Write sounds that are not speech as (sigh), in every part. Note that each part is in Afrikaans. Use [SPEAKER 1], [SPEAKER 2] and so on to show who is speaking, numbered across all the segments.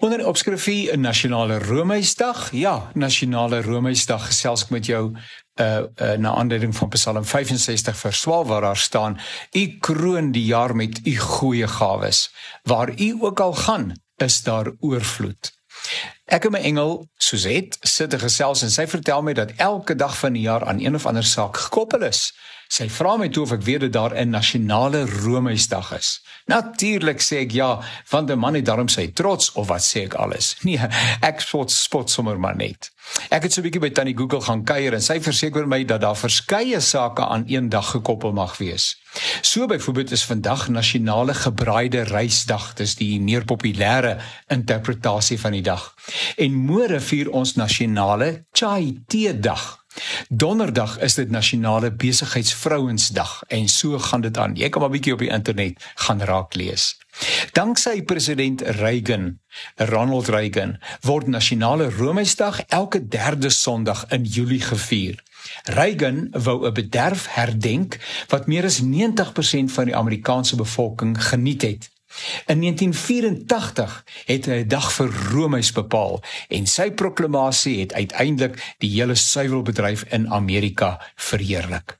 [SPEAKER 1] Onder opskrifie 'n nasionale Romeisdag. Ja, nasionale Romeisdag gesels ek met jou uh, uh na aanleiding van Psalm 65 vers 12 waar daar staan: U kroon die jaar met u goeie gawes. Waar u ook al gaan, is daar oorvloed. Ek en my engel Suzette sit te gesels en sy vertel my dat elke dag van die jaar aan een of ander saak gekoppel is. Sy vra my toe of ek weet dat daar 'n nasionale Romeisdag is. Natuurlik sê ek ja, want 'n man het daarom sy trots of wat sê ek alles. (laughs) Nee, ek spot spot sommer maar net. Ek het so 'n bietjie by Tannie Google gaan kuier en sy verseker my dat daar verskeie sake aan een dag gekoppel mag wees. So byvoorbeeld is vandag nasionale gebraaide rysdag, dis die meer populêre interpretasie van die dag. En môre vier ons nasionale chai tee dag. Donderdag is dit nasionale besigheidsvrouensdag en so gaan dit aan. Jy kan maar bietjie op die internet gaan raak lees. Danksy president Reagan, Ronald Reagan, word nasionale Romeisdag elke derde Sondag in Julie gevier. Reagan wou 'n bederf herdenk wat meer as 90% van die Amerikaanse bevolking geniet het. In 1984 het hy 'n dag vir Romeis bepaal en sy proklamasie het uiteindelik die hele suiwelbedryf in Amerika verheerlik.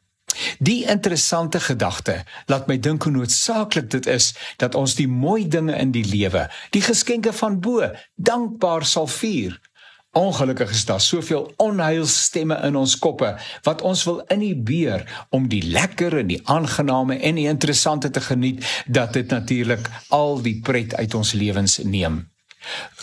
[SPEAKER 1] Die interessante gedagte laat my dink hoe noodsaaklik dit is dat ons die mooi dinge in die lewe, die geskenke van bo, dankbaar sal vier Ongelukkig is daar soveel onheilstemme in ons koppe wat ons wil inhibeer om die lekker en die aangename en die interessante te geniet dat dit natuurlik al die pret uit ons lewens neem.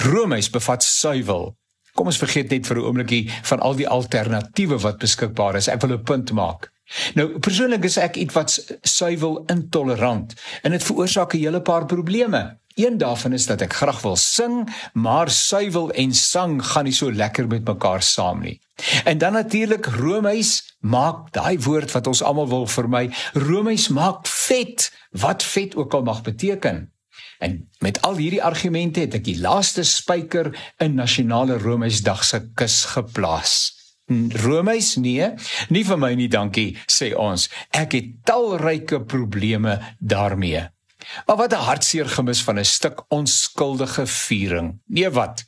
[SPEAKER 1] Romeis bevat suiwel. Kom ons vergeet net vir 'n oombliekie van al die alternatiewe wat beskikbaar is. Ek wil 'n punt maak. Nou persoonlik is ek ietwat suiwel intolerant en dit veroorsaak 'n hele paar probleme. Een daarvan is dat ek graag wil sing, maar suiwel en sang gaan nie so lekker met mekaar saam nie. En dan natuurlik Romeis maak daai woord wat ons almal wil vermy, Romeis maak vet, wat vet ook al mag beteken. En met al hierdie argumente het ek die laaste spyker in nasionale Romeisdag se kus geplaas. Romeis nee, nie vir my nie, dankie, sê ons. Ek het talryke probleme daarmee. Maar wat 'n hartseer gemis van 'n stuk onskuldige viering. Nee wat?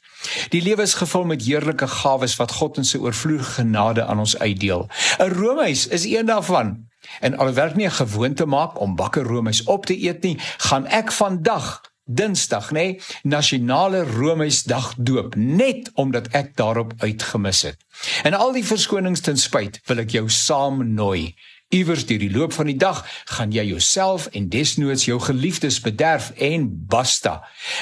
[SPEAKER 1] Die lewe is gevul met heerlike gawes wat God in sy oorvloedige genade aan ons uitdeel. 'n Roomys is een daarvan. En alhoewel ek nie 'n gewoonte maak om bakker roomys op te eet nie, gaan ek vandag Dinsdag, nê, nee, nasionale Romeisdag doop, net omdat ek daarop uitgemis het. En al die verskonings ten spyt, wil ek jou saam nooi. Iewers deur die loop van die dag gaan jy jouself en desnoods jou geliefdes bederf en basta.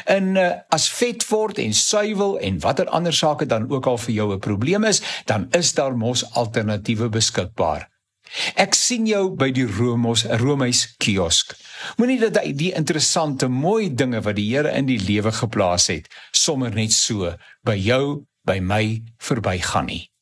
[SPEAKER 1] In uh, as vet word en suiwel en watter ander sake dan ook al vir jou 'n probleem is, dan is daar mos alternatiewe beskikbaar. Ek sien jou by die Romos Romeis kiosk. Moenie dat jy die interessante mooi dinge wat die Here in die lewe geplaas het, sommer net so by jou, by my verbygaan nie.